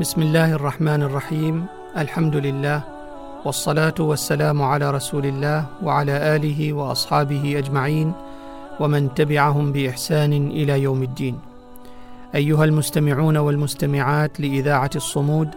بسم الله الرحمن الرحيم. الحمد لله والصلاة والسلام على رسول الله وعلى آله وأصحابه أجمعين ومن تبعهم بإحسان إلى يوم الدين. أيها المستمعون والمستمعات لإذاعة الصمود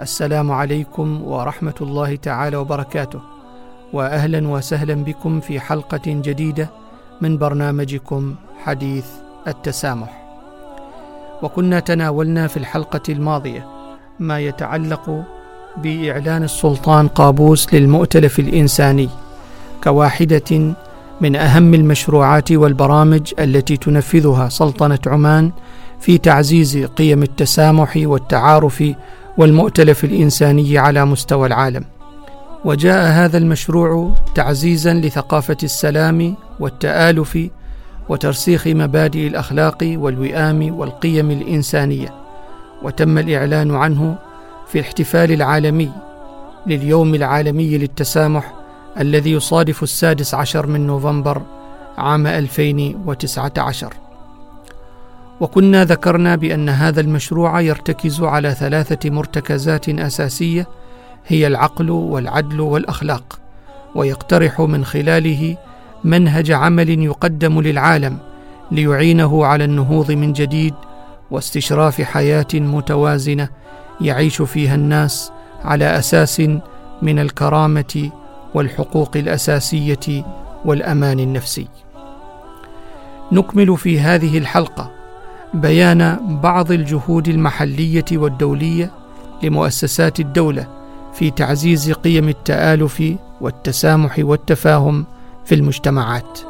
السلام عليكم ورحمة الله تعالى وبركاته. واهلا وسهلا بكم في حلقة جديدة من برنامجكم حديث التسامح. وكنا تناولنا في الحلقة الماضية ما يتعلق بإعلان السلطان قابوس للمؤتلف الإنساني كواحدة من أهم المشروعات والبرامج التي تنفذها سلطنة عمان في تعزيز قيم التسامح والتعارف والمؤتلف الإنساني على مستوى العالم. وجاء هذا المشروع تعزيزا لثقافة السلام والتآلف وترسيخ مبادئ الأخلاق والوئام والقيم الإنسانية. وتم الإعلان عنه في الاحتفال العالمي لليوم العالمي للتسامح الذي يصادف السادس عشر من نوفمبر عام 2019 وكنا ذكرنا بأن هذا المشروع يرتكز على ثلاثة مرتكزات أساسية هي العقل والعدل والأخلاق ويقترح من خلاله منهج عمل يقدم للعالم ليعينه على النهوض من جديد واستشراف حياة متوازنة يعيش فيها الناس على أساس من الكرامة والحقوق الأساسية والأمان النفسي. نكمل في هذه الحلقة بيان بعض الجهود المحلية والدولية لمؤسسات الدولة في تعزيز قيم التآلف والتسامح والتفاهم في المجتمعات.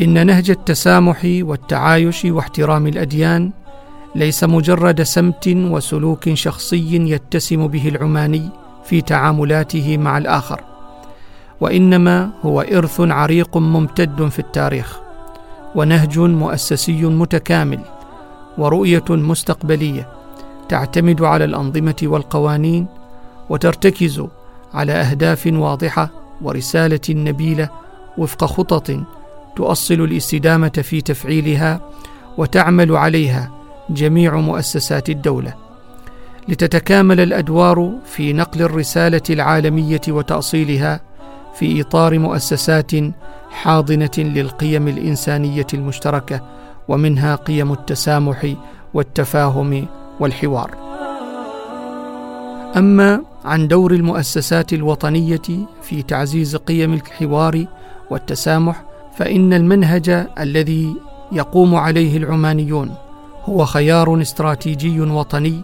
إن نهج التسامح والتعايش واحترام الأديان ليس مجرد سمت وسلوك شخصي يتسم به العماني في تعاملاته مع الآخر وإنما هو إرث عريق ممتد في التاريخ ونهج مؤسسي متكامل ورؤية مستقبلية تعتمد على الأنظمة والقوانين وترتكز على أهداف واضحة ورسالة نبيلة وفق خطط تؤصل الاستدامة في تفعيلها وتعمل عليها جميع مؤسسات الدولة. لتتكامل الأدوار في نقل الرسالة العالمية وتأصيلها في إطار مؤسسات حاضنة للقيم الإنسانية المشتركة ومنها قيم التسامح والتفاهم والحوار. أما عن دور المؤسسات الوطنية في تعزيز قيم الحوار والتسامح فإن المنهج الذي يقوم عليه العمانيون هو خيار استراتيجي وطني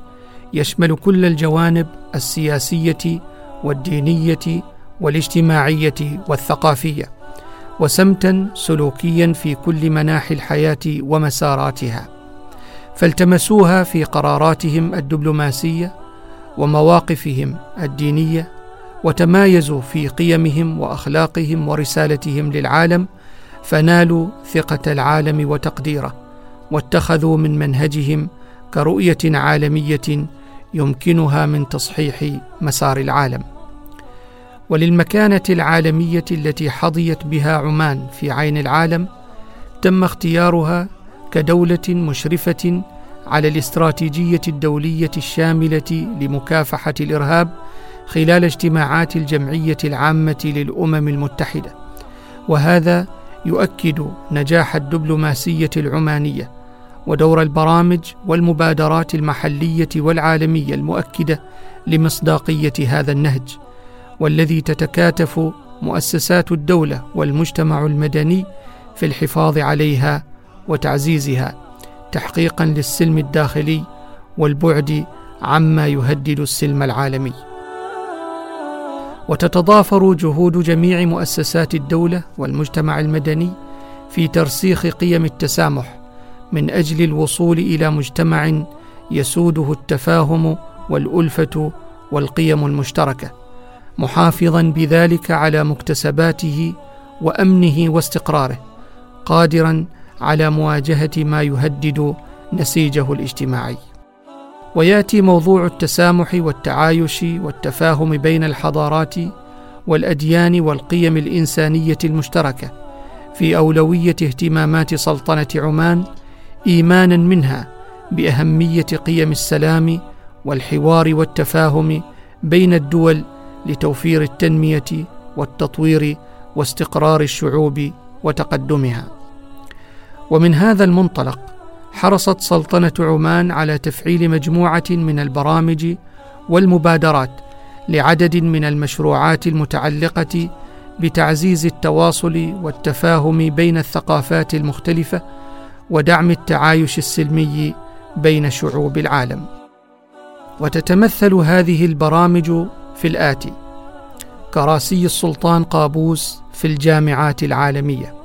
يشمل كل الجوانب السياسية والدينية والاجتماعية والثقافية وسمتا سلوكيا في كل مناحي الحياة ومساراتها. فالتمسوها في قراراتهم الدبلوماسية ومواقفهم الدينية وتمايزوا في قيمهم وأخلاقهم ورسالتهم للعالم فنالوا ثقة العالم وتقديره واتخذوا من منهجهم كرؤية عالمية يمكنها من تصحيح مسار العالم. وللمكانة العالمية التي حظيت بها عمان في عين العالم تم اختيارها كدولة مشرفة على الاستراتيجية الدولية الشاملة لمكافحة الإرهاب خلال اجتماعات الجمعية العامة للأمم المتحدة. وهذا يؤكد نجاح الدبلوماسيه العمانية ودور البرامج والمبادرات المحلية والعالمية المؤكدة لمصداقية هذا النهج والذي تتكاتف مؤسسات الدولة والمجتمع المدني في الحفاظ عليها وتعزيزها تحقيقا للسلم الداخلي والبعد عما يهدد السلم العالمي. وتتضافر جهود جميع مؤسسات الدولة والمجتمع المدني في ترسيخ قيم التسامح من أجل الوصول إلى مجتمع يسوده التفاهم والألفة والقيم المشتركة محافظا بذلك على مكتسباته وأمنه واستقراره قادرا على مواجهة ما يهدد نسيجه الاجتماعي. وياتي موضوع التسامح والتعايش والتفاهم بين الحضارات والأديان والقيم الإنسانية المشتركة في أولوية اهتمامات سلطنة عمان إيمانا منها بأهمية قيم السلام والحوار والتفاهم بين الدول لتوفير التنمية والتطوير واستقرار الشعوب وتقدمها. ومن هذا المنطلق حرصت سلطنة عمان على تفعيل مجموعة من البرامج والمبادرات لعدد من المشروعات المتعلقة بتعزيز التواصل والتفاهم بين الثقافات المختلفة ودعم التعايش السلمي بين شعوب العالم. وتتمثل هذه البرامج في الآتي كراسي السلطان قابوس في الجامعات العالمية.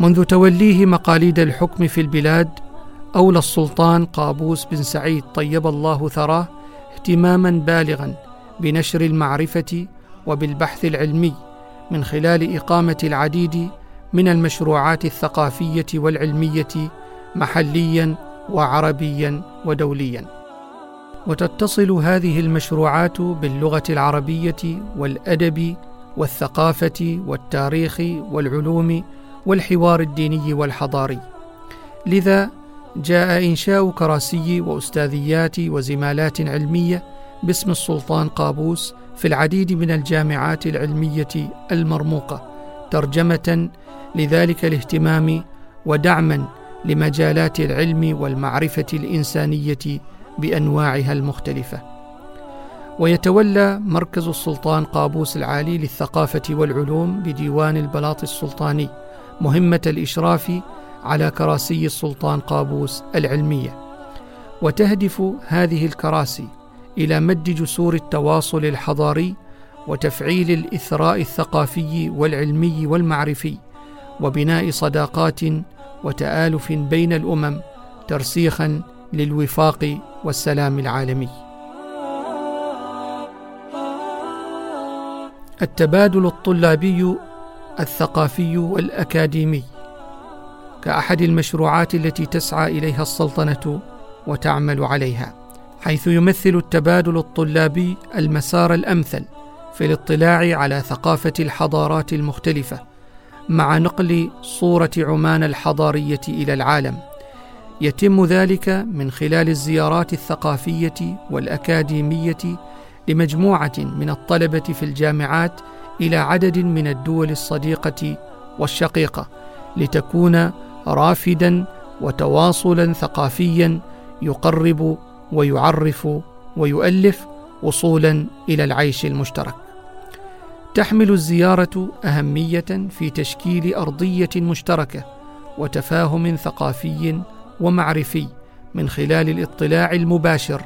منذ توليه مقاليد الحكم في البلاد أولى السلطان قابوس بن سعيد طيب الله ثراه اهتماما بالغا بنشر المعرفة وبالبحث العلمي من خلال إقامة العديد من المشروعات الثقافية والعلمية محليا وعربيا ودوليا. وتتصل هذه المشروعات باللغة العربية والأدب والثقافة والتاريخ والعلوم والحوار الديني والحضاري. لذا جاء إنشاء كراسي وأستاذيات وزمالات علمية باسم السلطان قابوس في العديد من الجامعات العلمية المرموقة ترجمة لذلك الاهتمام ودعما لمجالات العلم والمعرفة الإنسانية بأنواعها المختلفة. ويتولى مركز السلطان قابوس العالي للثقافة والعلوم بديوان البلاط السلطاني. مهمة الإشراف على كراسي السلطان قابوس العلمية. وتهدف هذه الكراسي إلى مد جسور التواصل الحضاري وتفعيل الإثراء الثقافي والعلمي والمعرفي وبناء صداقات وتآلف بين الأمم ترسيخا للوفاق والسلام العالمي. التبادل الطلابي الثقافي والأكاديمي كأحد المشروعات التي تسعى إليها السلطنة وتعمل عليها حيث يمثل التبادل الطلابي المسار الأمثل في الاطلاع على ثقافة الحضارات المختلفة مع نقل صورة عمان الحضارية إلى العالم. يتم ذلك من خلال الزيارات الثقافية والأكاديمية لمجموعة من الطلبة في الجامعات إلى عدد من الدول الصديقة والشقيقة لتكون رافدا وتواصلا ثقافيا يقرب ويعرف ويؤلف وصولا إلى العيش المشترك. تحمل الزيارة أهمية في تشكيل أرضية مشتركة وتفاهم ثقافي ومعرفي من خلال الاطلاع المباشر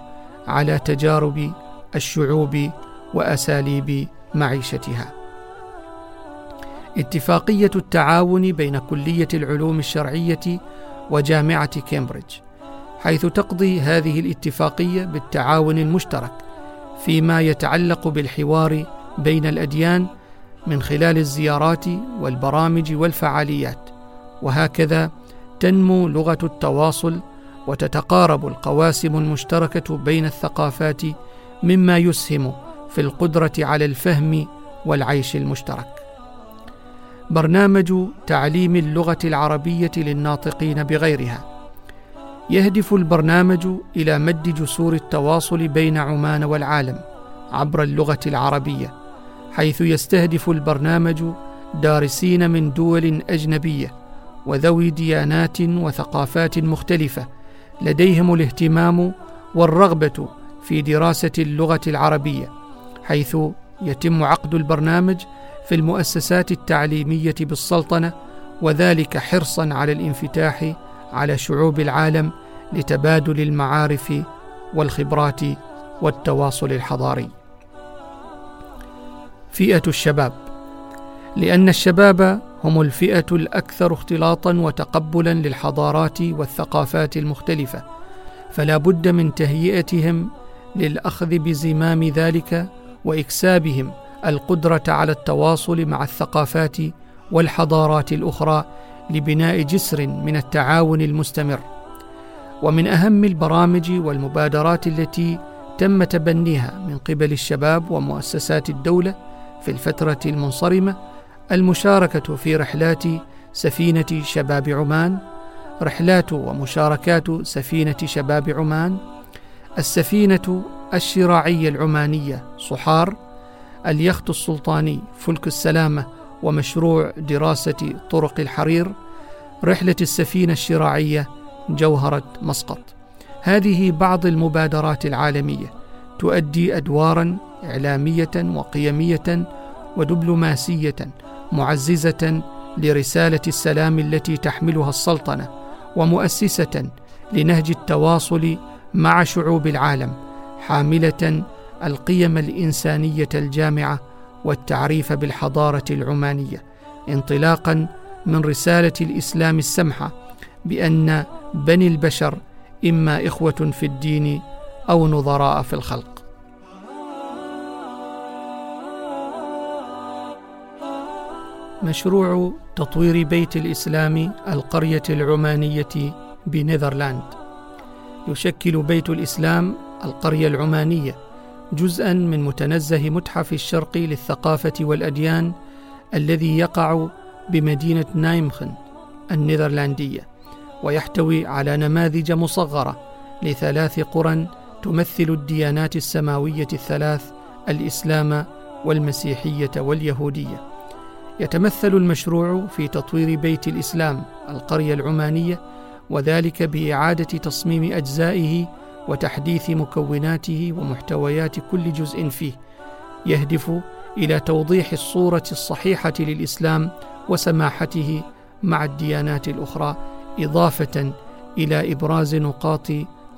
على تجارب الشعوب وأساليب معيشتها. اتفاقية التعاون بين كلية العلوم الشرعية وجامعة كامبريدج حيث تقضي هذه الاتفاقية بالتعاون المشترك فيما يتعلق بالحوار بين الأديان من خلال الزيارات والبرامج والفعاليات. وهكذا تنمو لغة التواصل وتتقارب القواسم المشتركة بين الثقافات مما يسهم في القدرة على الفهم والعيش المشترك. برنامج تعليم اللغة العربية للناطقين بغيرها. يهدف البرنامج إلى مد جسور التواصل بين عمان والعالم عبر اللغة العربية حيث يستهدف البرنامج دارسين من دول أجنبية وذوي ديانات وثقافات مختلفة لديهم الاهتمام والرغبة في دراسة اللغة العربية حيث يتم عقد البرنامج في المؤسسات التعليمية بالسلطنة وذلك حرصا على الانفتاح على شعوب العالم لتبادل المعارف والخبرات والتواصل الحضاري. فئة الشباب. لأن الشباب هم الفئة الأكثر اختلاطا وتقبلا للحضارات والثقافات المختلفة فلا بد من تهيئتهم للأخذ بزمام ذلك وإكسابهم القدرة على التواصل مع الثقافات والحضارات الأخرى لبناء جسر من التعاون المستمر. ومن أهم البرامج والمبادرات التي تم تبنيها من قبل الشباب ومؤسسات الدولة في الفترة المنصرمة المشاركة في رحلات سفينة شباب عمان رحلات ومشاركات سفينة شباب عمان السفينة الشراعية العمانية صحار اليخت السلطاني فلك السلامة ومشروع دراسة طرق الحرير رحلة السفينة الشراعية جوهرة مسقط. هذه بعض المبادرات العالمية تؤدي أدوارا إعلامية وقيمية ودبلوماسية معززة لرسالة السلام التي تحملها السلطنة ومؤسسة لنهج التواصل مع شعوب العالم حاملة القيم الإنسانية الجامعة والتعريف بالحضارة العمانية انطلاقا من رسالة الإسلام السمحة بأن بني البشر إما إخوة في الدين أو نظراء في الخلق. مشروع تطوير بيت الإسلام القرية العمانية بنيذرلاند. يشكل بيت الإسلام القرية العمانية جزءا من متنزه متحف الشرق للثقافة والأديان الذي يقع بمدينة نايمخن النيذرلاندية ويحتوي على نماذج مصغرة لثلاث قرى تمثل الديانات السماوية الثلاث الإسلام والمسيحية واليهودية. يتمثل المشروع في تطوير بيت الإسلام القرية العمانية وذلك بإعادة تصميم أجزائه وتحديث مكوناته ومحتويات كل جزء فيه يهدف إلى توضيح الصورة الصحيحة للإسلام وسماحته مع الديانات الأخرى إضافة إلى إبراز نقاط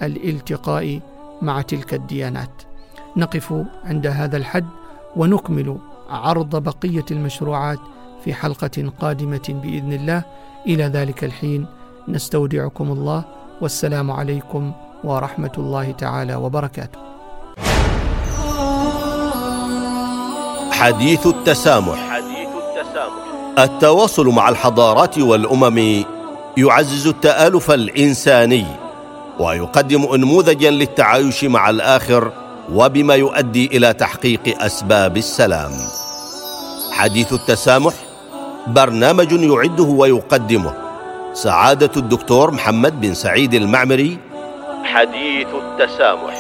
الالتقاء مع تلك الديانات. نقف عند هذا الحد ونكمل عرض بقية المشروعات في حلقة قادمة بإذن الله. إلى ذلك الحين نستودعكم الله والسلام عليكم ورحمه الله تعالى وبركاته. حديث التسامح حديث التسامح. التواصل مع الحضارات والأمم يعزز التآلف الإنساني ويقدم انموذجا للتعايش مع الآخر وبما يؤدي إلى تحقيق أسباب السلام. حديث التسامح برنامج يعده ويقدمه. سعادة الدكتور محمد بن سعيد المعمري. حديث التسامح.